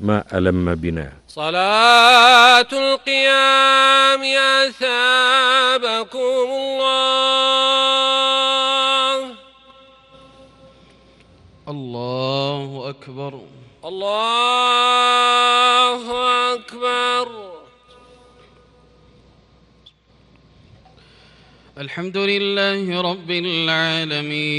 ما ألم بنا. صلاة القيام أثابكم الله. الله أكبر. الله أكبر. الحمد لله رب العالمين.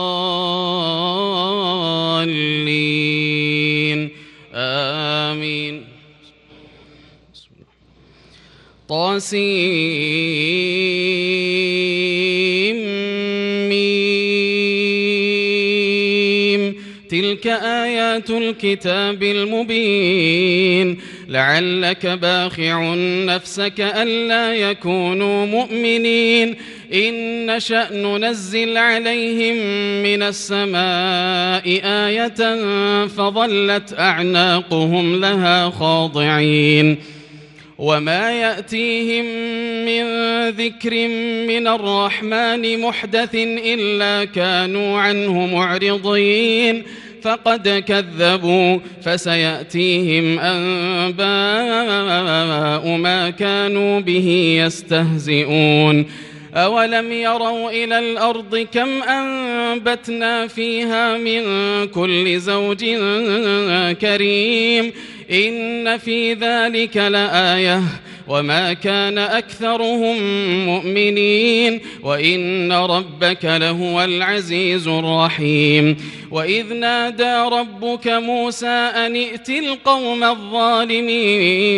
آمين. طاسيم تلك آيات الكتاب المبين. لعلك باخع نفسك ألا يكونوا مؤمنين. إن نشأ ننزل عليهم من السماء آية فظلت أعناقهم لها خاضعين وما يأتيهم من ذكر من الرحمن محدث إلا كانوا عنه معرضين فقد كذبوا فسيأتيهم أنباء ما كانوا به يستهزئون أولم يروا إلى الأرض كم أنبتنا فيها من كل زوج كريم إن في ذلك لآية وما كان أكثرهم مؤمنين وإن ربك لهو العزيز الرحيم وإذ نادى ربك موسى أن ائت القوم الظالمين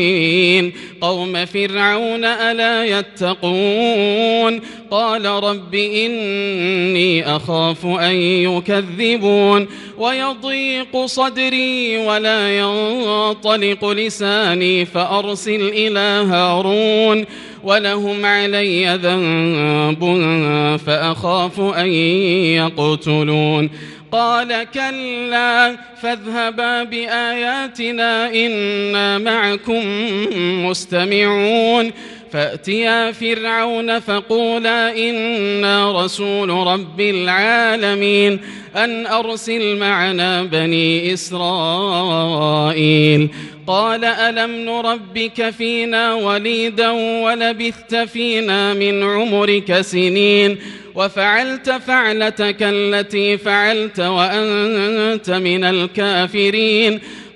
قوم فرعون ألا يتقون قال رب إني أخاف أن يكذبون ويضيق صدري ولا ينطلق لساني فأرسل إلى هارون ولهم علي ذنب فأخاف أن يقتلون قال كلا فاذهبا بآياتنا إنا معكم مستمعون فأتيا فرعون فقولا إنا رسول رب العالمين أن أرسل معنا بني إسرائيل. قال ألم نربك فينا وليدا ولبثت فينا من عمرك سنين وفعلت فعلتك التي فعلت وأنت من الكافرين.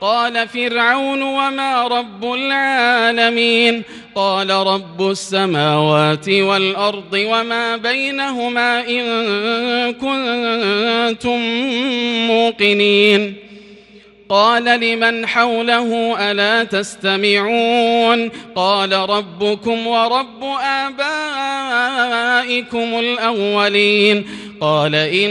قال فرعون وما رب العالمين قال رب السماوات والأرض وما بينهما إن كنتم موقنين قال لمن حوله ألا تستمعون قال ربكم ورب آبائكم الأولين قال إن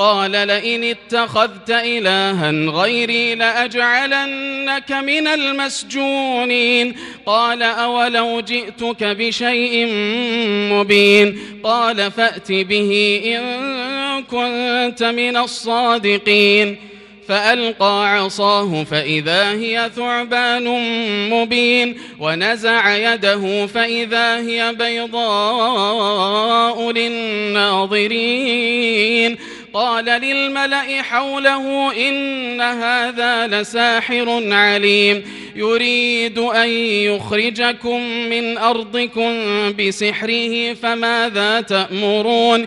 قال لئن اتخذت إلها غيري لأجعلنك من المسجونين. قال أولو جئتك بشيء مبين. قال فأت به إن كنت من الصادقين. فألقى عصاه فإذا هي ثعبان مبين. ونزع يده فإذا هي بيضاء للناظرين. قال للملأ حوله إن هذا لساحر عليم. يريد أن يخرجكم من أرضكم بسحره فماذا تأمرون؟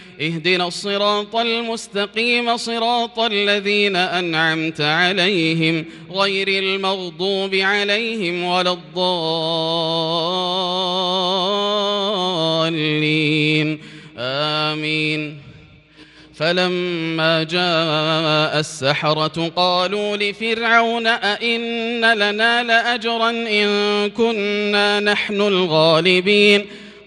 اهدنا الصراط المستقيم صراط الذين أنعمت عليهم غير المغضوب عليهم ولا الضالين. آمين. فلما جاء السحرة قالوا لفرعون أئن لنا لأجرا إن كنا نحن الغالبين.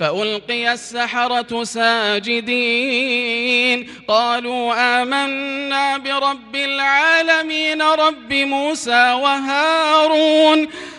فألقي السحرة ساجدين. قالوا آمنا برب العالمين رب موسى وهارون.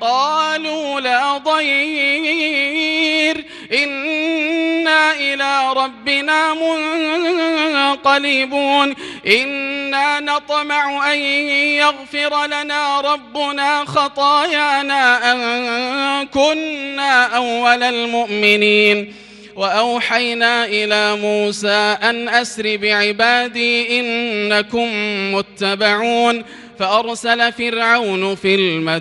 قالوا لا ضير. إنا إلى ربنا منقلبون. إنا نطمع أن يغفر لنا ربنا خطايانا أن كنا أول المؤمنين. وأوحينا إلى موسى أن أسر بعبادي إنكم متبعون. فأرسل فرعون في المدائن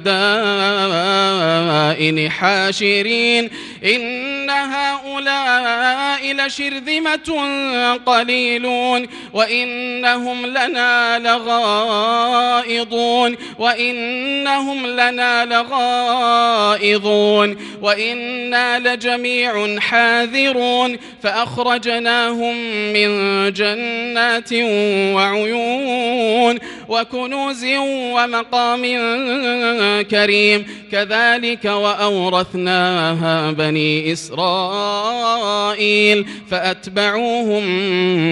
حاشرين إن هؤلاء لشرذمة قليلون وإنهم لنا لغائضون وإنهم لنا لغائظون وإنا لجميع حاذرون فأخرجناهم من جنات وعيون وكنوز ومقام كريم. كذلك وأورثناها بني إسرائيل فأتبعوهم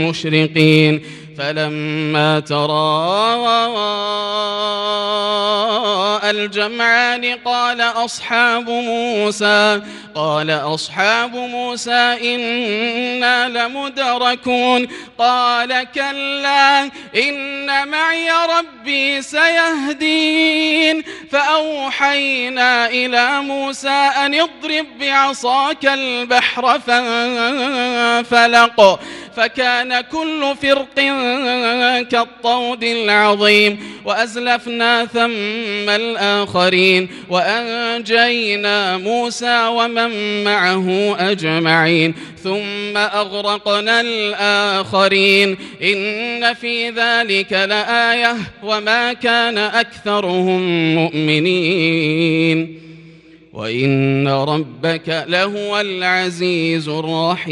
مشرقين. فلما تراءى الجمعان قال أصحاب موسى قال أصحاب موسى إنا لمدركون. قال كلا إن معي ربي سيهدين. فأوحينا إلى موسى أن اضرب بعصاك البحر فانفلق فكان كل فرق كالطود العظيم وأزلفنا ثم الآخرين وأنجينا موسى ومن معه أجمعين ثم أغرقنا الآخرين إن في ذلك لآية وما كان أكثرهم مؤمنين وإن ربك لهو العزيز الرحيم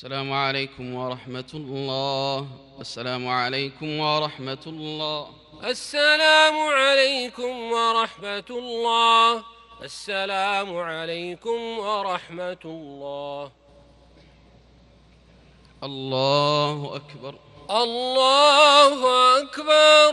السلام عليكم ورحمة الله. السلام عليكم ورحمة الله. السلام عليكم ورحمة الله. السلام عليكم ورحمة الله. الله أكبر. الله أكبر.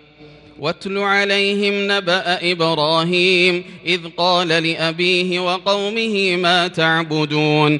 واتل عليهم نبأ إبراهيم إذ قال لأبيه وقومه ما تعبدون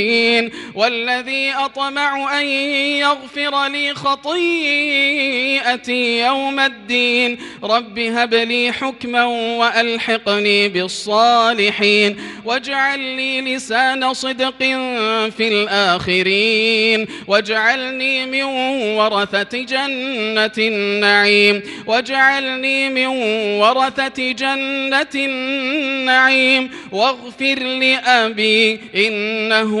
والذي أطمع أن يغفر لي خطيئتي يوم الدين. رب هب لي حكما وألحقني بالصالحين. واجعل لي لسان صدق في الآخرين. واجعلني من ورثة جنة النعيم. واجعلني من ورثة جنة النعيم. واغفر لأبي إنه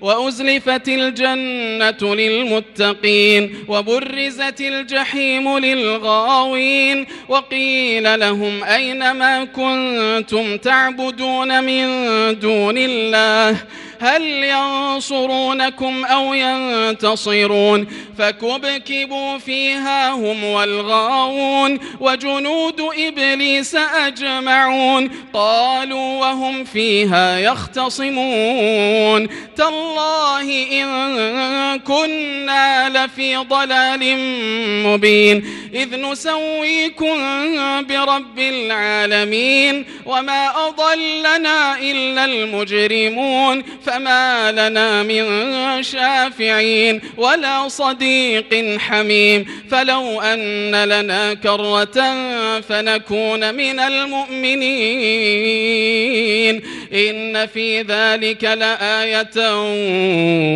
وأزلفت الجنة للمتقين وبرزت الجحيم للغاوين وقيل لهم أين ما كنتم تعبدون من دون الله هل ينصرونكم أو ينتصرون؟ فكبكبوا فيها هم والغاوون وجنود إبليس أجمعون. قالوا وهم فيها يختصمون. تالله إن كنا لفي ضلال مبين. إذ نسويكم برب العالمين. وما أضلنا إلا المجرمون. فما لنا من شافعين ولا صديق حميم. فلو أن لنا كرة فنكون من المؤمنين. إن في ذلك لآية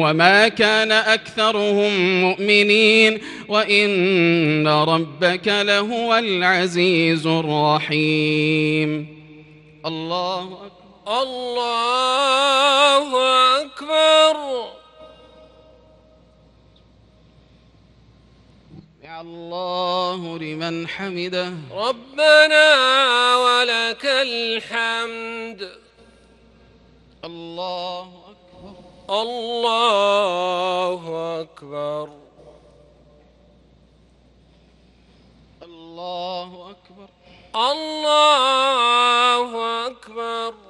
وما كان أكثرهم مؤمنين. وإن ربك لهو العزيز الرحيم. الله أكبر. الله أكبر. الله لمن حمده. ربنا ولك الحمد. الله أكبر. الله أكبر. الله أكبر. الله أكبر.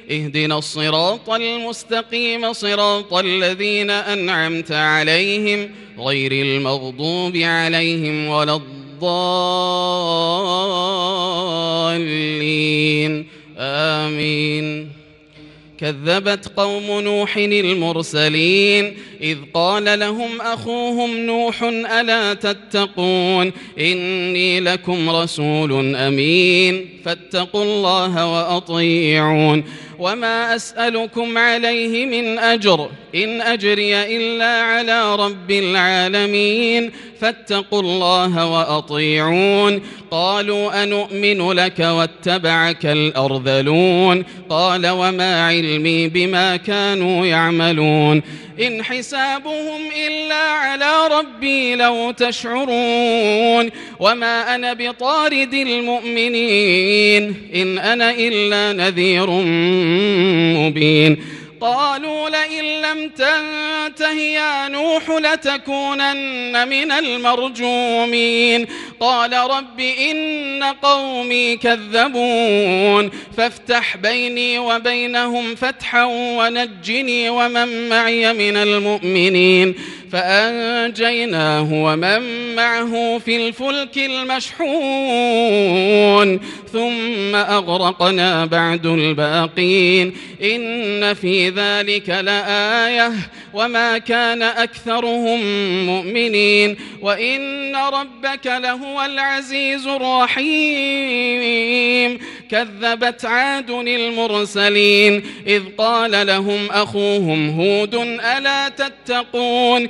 اهدنا الصراط المستقيم صراط الذين أنعمت عليهم غير المغضوب عليهم ولا الضالين. آمين. كذبت قوم نوح المرسلين إذ قال لهم أخوهم نوح ألا تتقون إني لكم رسول أمين. فاتقوا الله وأطيعون. وما أسألكم عليه من أجر إن أجري إلا على رب العالمين فاتقوا الله وأطيعون قالوا أنؤمن لك واتبعك الأرذلون قال وما علمي بما كانوا يعملون إن حسابهم إلا على ربي لو تشعرون وما أنا بطارد المؤمنين إن أنا إلا نذير مبين قالوا لئن لم تنته يا نوح لتكونن من المرجومين قال رب إن قومي كذبون فافتح بيني وبينهم فتحا ونجني ومن معي من المؤمنين فأنجيناه ومن معه في الفلك المشحون ثم أغرقنا بعد الباقين إن في ذلك لآية وما كان أكثرهم مؤمنين وإن ربك لهو العزيز الرحيم كذبت عاد المرسلين إذ قال لهم أخوهم هود ألا تتقون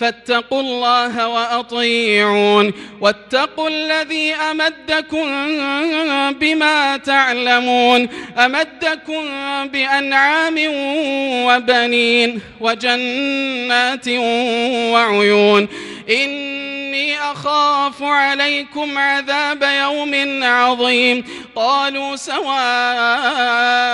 فاتقوا الله وأطيعون واتقوا الذي أمدكم بما تعلمون أمدكم بأنعام وبنين وجنات وعيون إني أخاف عليكم عذاب يوم عظيم قالوا سواء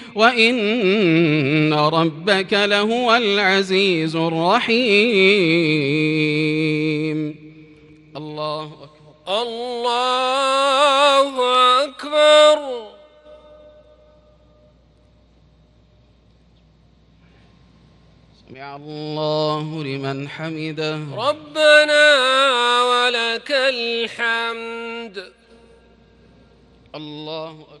وإن ربك لهو العزيز الرحيم. الله أكبر. الله أكبر. سمع الله لمن حمده. ربنا ولك الحمد. الله أكبر.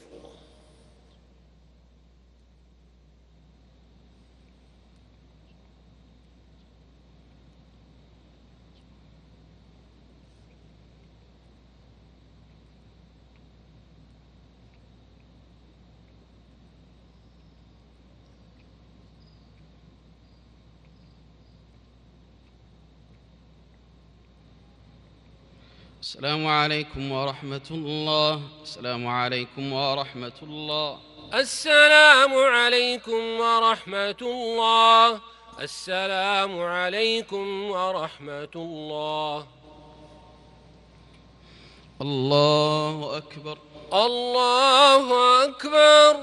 السلام عليكم ورحمة الله. السلام عليكم ورحمة الله. السلام عليكم ورحمة الله. السلام عليكم ورحمة الله. الله أكبر. الله أكبر.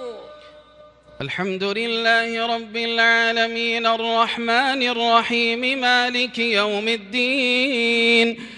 الحمد لله رب العالمين. الرحمن الرحيم. مالك يوم الدين.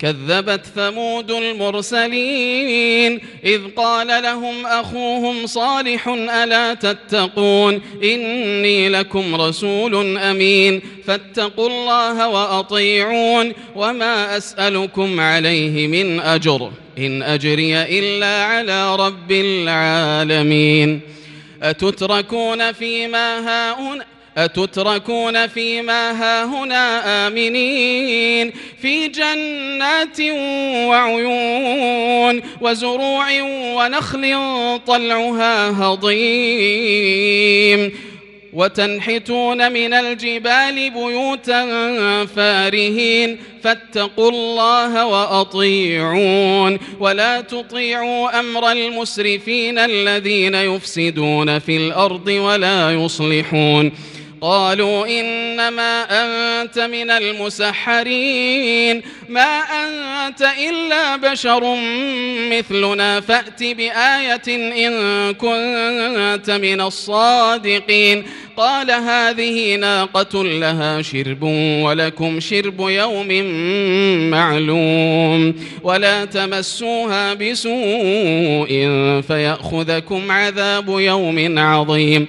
كذبت ثمود المرسلين إذ قال لهم أخوهم صالح ألا تتقون إني لكم رسول أمين فاتقوا الله وأطيعون وما أسألكم عليه من أجر إن أجري إلا على رب العالمين أتتركون فيما هؤلاء أتتركون فيما هاهنا آمنين في جنات وعيون وزروع ونخل طلعها هضيم وتنحتون من الجبال بيوتا فارهين فاتقوا الله وأطيعون ولا تطيعوا أمر المسرفين الذين يفسدون في الأرض ولا يصلحون قالوا إنما أنت من المسحرين. ما أنت إلا بشر مثلنا. فأت بآية إن كنت من الصادقين. قال هذه ناقة لها شرب ولكم شرب يوم معلوم. ولا تمسوها بسوء فيأخذكم عذاب يوم عظيم.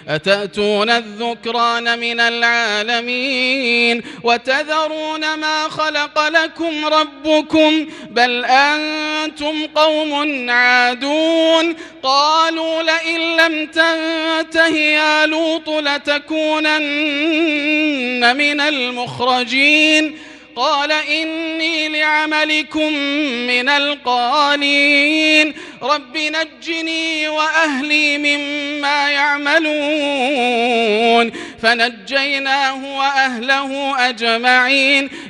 أتأتون الذكران من العالمين وتذرون ما خلق لكم ربكم بل أنتم قوم عادون قالوا لئن لم تنته يا لوط لتكونن من المخرجين قال إني لعملكم من القالين رب نجني وأهلي مما يعملون. فنجيناه وأهله أجمعين.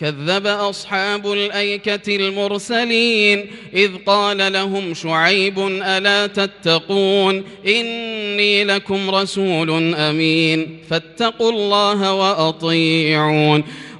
كذب أصحاب الأيكة المرسلين إذ قال لهم شعيب ألا تتقون إني لكم رسول أمين فاتقوا الله وأطيعون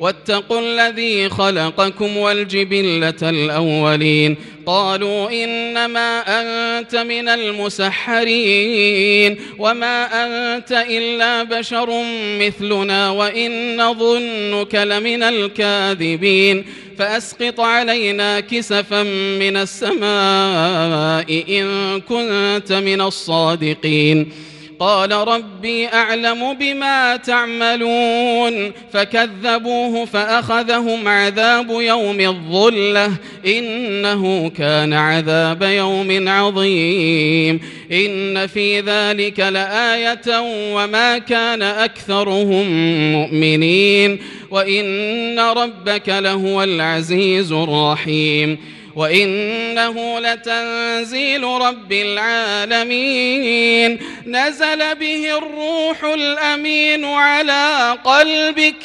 واتقوا الذي خلقكم والجبلة الأولين. قالوا إنما أنت من المسحرين. وما أنت إلا بشر مثلنا وإن نظنك لمن الكاذبين. فأسقط علينا كسفا من السماء إن كنت من الصادقين. قال ربي أعلم بما تعملون فكذبوه فأخذهم عذاب يوم الظلة إنه كان عذاب يوم عظيم إن في ذلك لآية وما كان أكثرهم مؤمنين وإن ربك لهو العزيز الرحيم وإنه لتنزيل رب العالمين. نزل به الروح الأمين على قلبك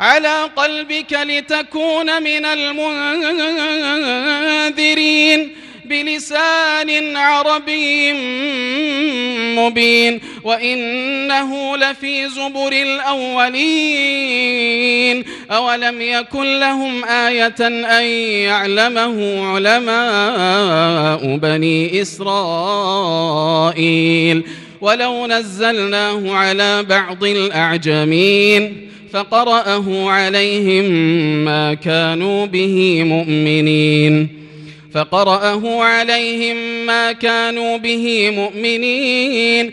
على قلبك لتكون من المنذرين. بلسان عربي مبين وإنه لفي زبر الأولين. أولم يكن لهم آية أن يعلمه علماء بني إسرائيل. ولو نزلناه على بعض الأعجمين فقرأه عليهم ما كانوا به مؤمنين. فقرأه عليهم ما كانوا به مؤمنين.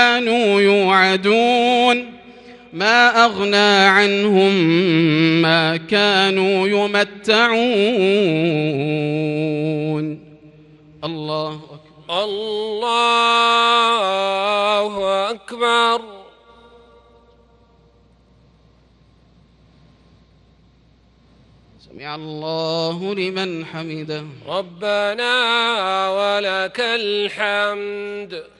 كانوا يوعدون. ما أغنى عنهم ما كانوا يمتعون. الله أكبر. الله أكبر. سمع الله لمن حمده. ربنا ولك الحمد.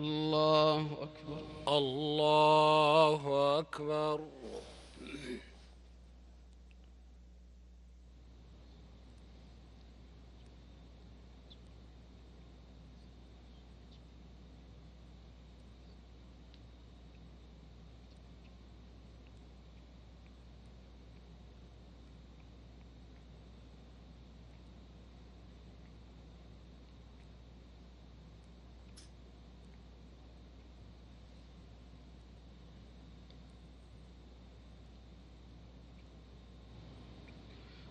الله أكبر. الله أكبر.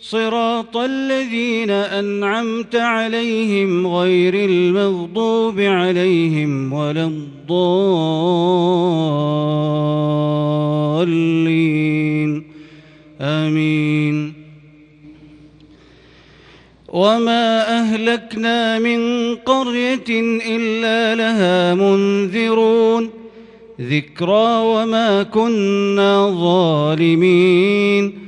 صراط الذين أنعمت عليهم غير المغضوب عليهم ولا الضالين. آمين. وما أهلكنا من قرية إلا لها منذرون. ذكرى وما كنا ظالمين.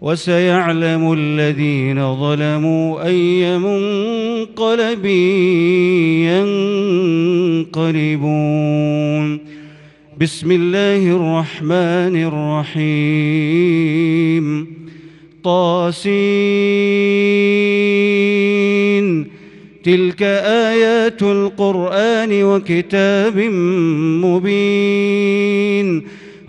وسيعلم الذين ظلموا أي منقلب ينقلبون. بسم الله الرحمن الرحيم. طاسين. تلك آيات القرآن وكتاب مبين.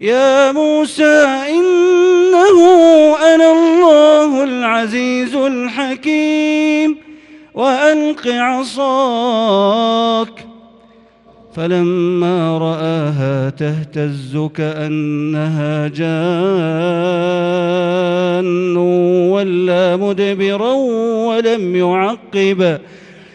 يا موسى إنه أنا الله العزيز الحكيم وألق عصاك. فلما رآها تهتز كأنها جان ولا مدبرا ولم يعقب.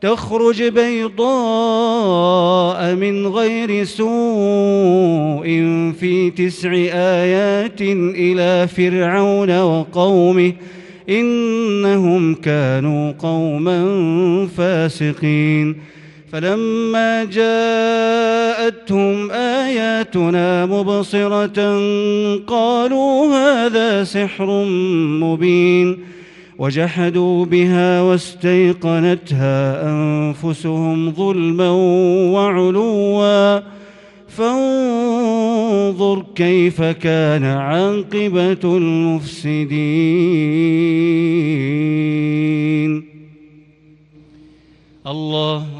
تخرج بيضاء من غير سوء في تسع آيات إلى فرعون وقومه إنهم كانوا قوما فاسقين. فلما جاءتهم آياتنا مبصرة قالوا هذا سحر مبين. وجحدوا بها واستيقنتها أنفسهم ظلما وعلوا. فانظر كيف كان عاقبة المفسدين. الله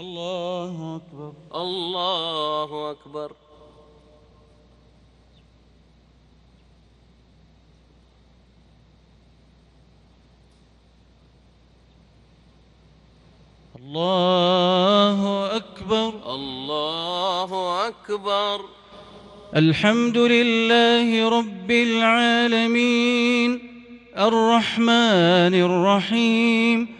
الله أكبر. الله أكبر. الله أكبر. الله أكبر. الحمد لله رب العالمين. الرحمن الرحيم.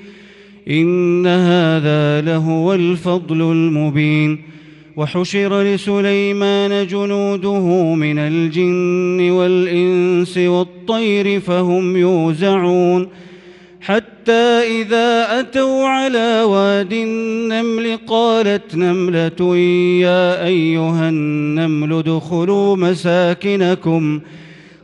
إن هذا لهو الفضل المبين. وحشر لسليمان جنوده من الجن والإنس والطير فهم يوزعون. حتى إذا أتوا على واد النمل قالت نملة يا أيها النمل ادخلوا مساكنكم.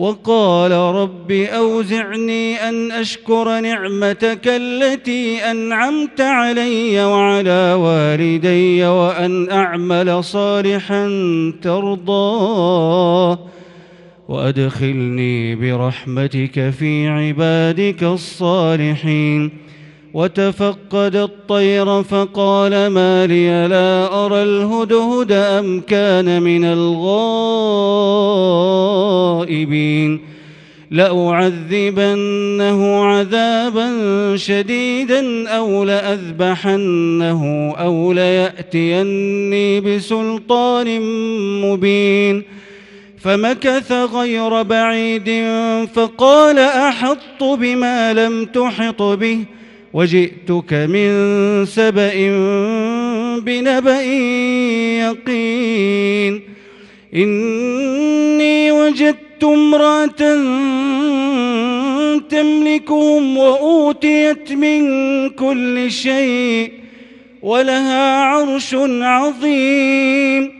وقال رب أوزعني أن أشكر نعمتك التي أنعمت علي وعلى والدي وأن أعمل صالحا ترضاه وأدخلني برحمتك في عبادك الصالحين وتفقد الطير فقال ما لي لا أرى الهدهد أم كان من الغائبين لأعذبنه عذابا شديدا أو لأذبحنه أو ليأتيني بسلطان مبين فمكث غير بعيد فقال أحط بما لم تحط به وجئتك من سبأ بنبأ يقين. إني وجدت امرأة تملكهم وأوتيت من كل شيء ولها عرش عظيم.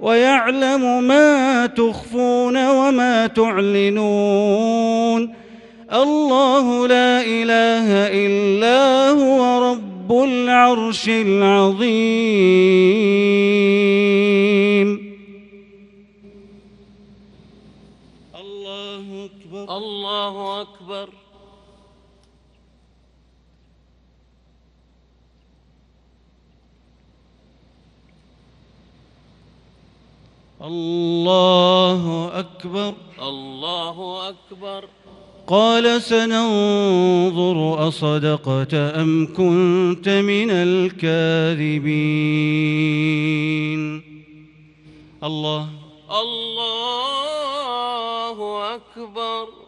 ويعلم ما تخفون وما تعلنون. الله لا إله إلا هو رب العرش العظيم. الله أكبر. الله أكبر. الله أكبر. الله أكبر. قال سننظر أصدقت أم كنت من الكاذبين. الله. الله أكبر.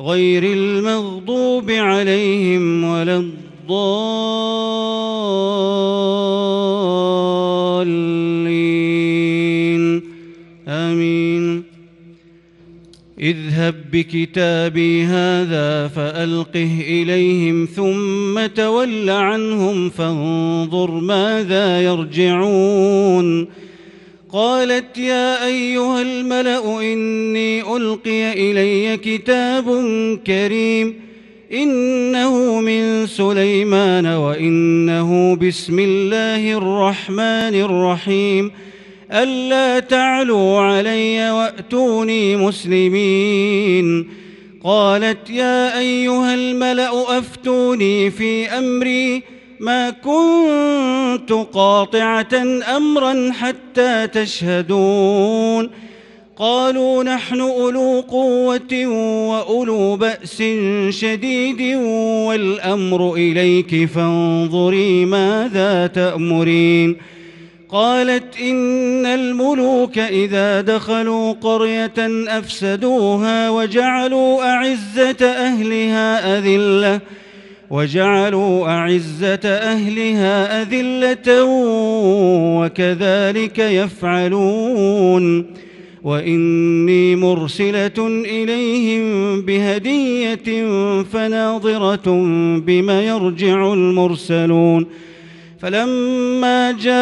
غير المغضوب عليهم ولا الضالين. آمين. اذهب بكتابي هذا فألقه إليهم ثم تول عنهم فانظر ماذا يرجعون. قالت يا أيها الملأ إني ألقي إلي كتاب كريم إنه من سليمان وإنه بسم الله الرحمن الرحيم ألا تعلوا علي وأتوني مسلمين قالت يا أيها الملأ أفتوني في أمري ما كنت قاطعة أمرا حتى تشهدون. قالوا نحن أولو قوة وأولو بأس شديد والأمر إليك فانظري ماذا تأمرين. قالت إن الملوك إذا دخلوا قرية أفسدوها وجعلوا أعزة أهلها أذلة. وجعلوا أعزة أهلها أذلة وكذلك يفعلون. وإني مرسلة إليهم بهدية فناظرة بما يرجع المرسلون. فلما جاء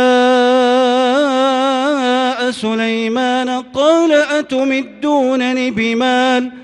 سليمان قال أتمدونني بمال؟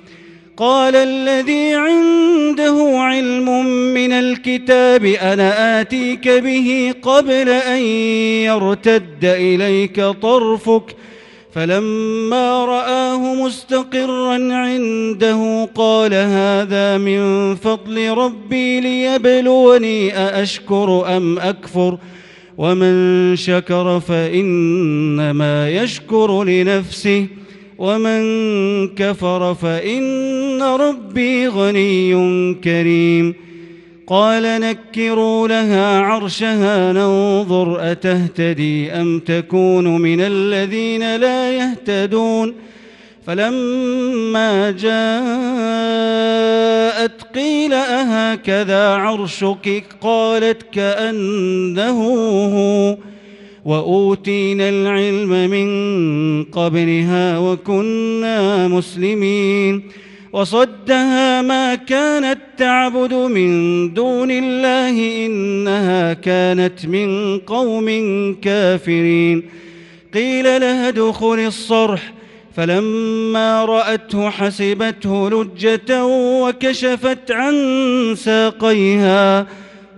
قال الذي عنده علم من الكتاب أنا آتيك به قبل أن يرتد إليك طرفك فلما رآه مستقرا عنده قال هذا من فضل ربي ليبلوني أأشكر أم أكفر ومن شكر فإنما يشكر لنفسه ومن كفر فإن ربي غني كريم. قال نكروا لها عرشها ننظر أتهتدي أم تكون من الذين لا يهتدون. فلما جاءت قيل أهكذا عرشك؟ قالت كأنه هو. وأوتينا العلم من قبلها وكنا مسلمين. وصدها ما كانت تعبد من دون الله إنها كانت من قوم كافرين. قيل لها ادخل الصرح. فلما رأته حسبته لجة وكشفت عن ساقيها.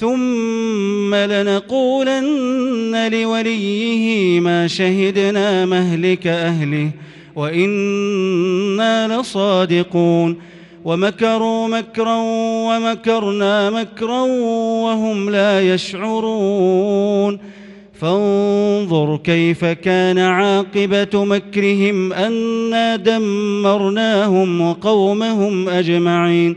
ثم لنقولن لوليه ما شهدنا مهلك أهله وإنا لصادقون. ومكروا مكرا ومكرنا مكرا وهم لا يشعرون. فانظر كيف كان عاقبة مكرهم أنا دمرناهم وقومهم أجمعين.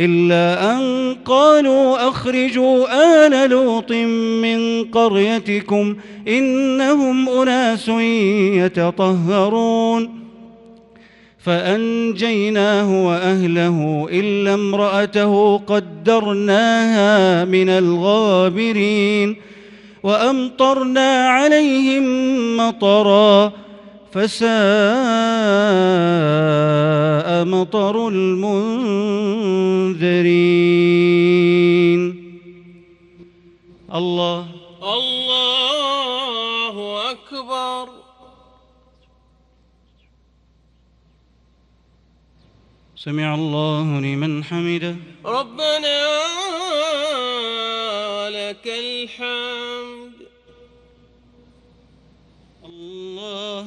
إلا أن قالوا أخرجوا آل لوط من قريتكم إنهم أناس يتطهرون. فأنجيناه وأهله إلا امرأته قدرناها من الغابرين وأمطرنا عليهم مطرًا فساء مطر المنذرين. الله. الله أكبر. سمع الله لمن حمده. ربنا ولك الحمد الله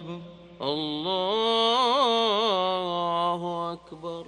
الله أكبر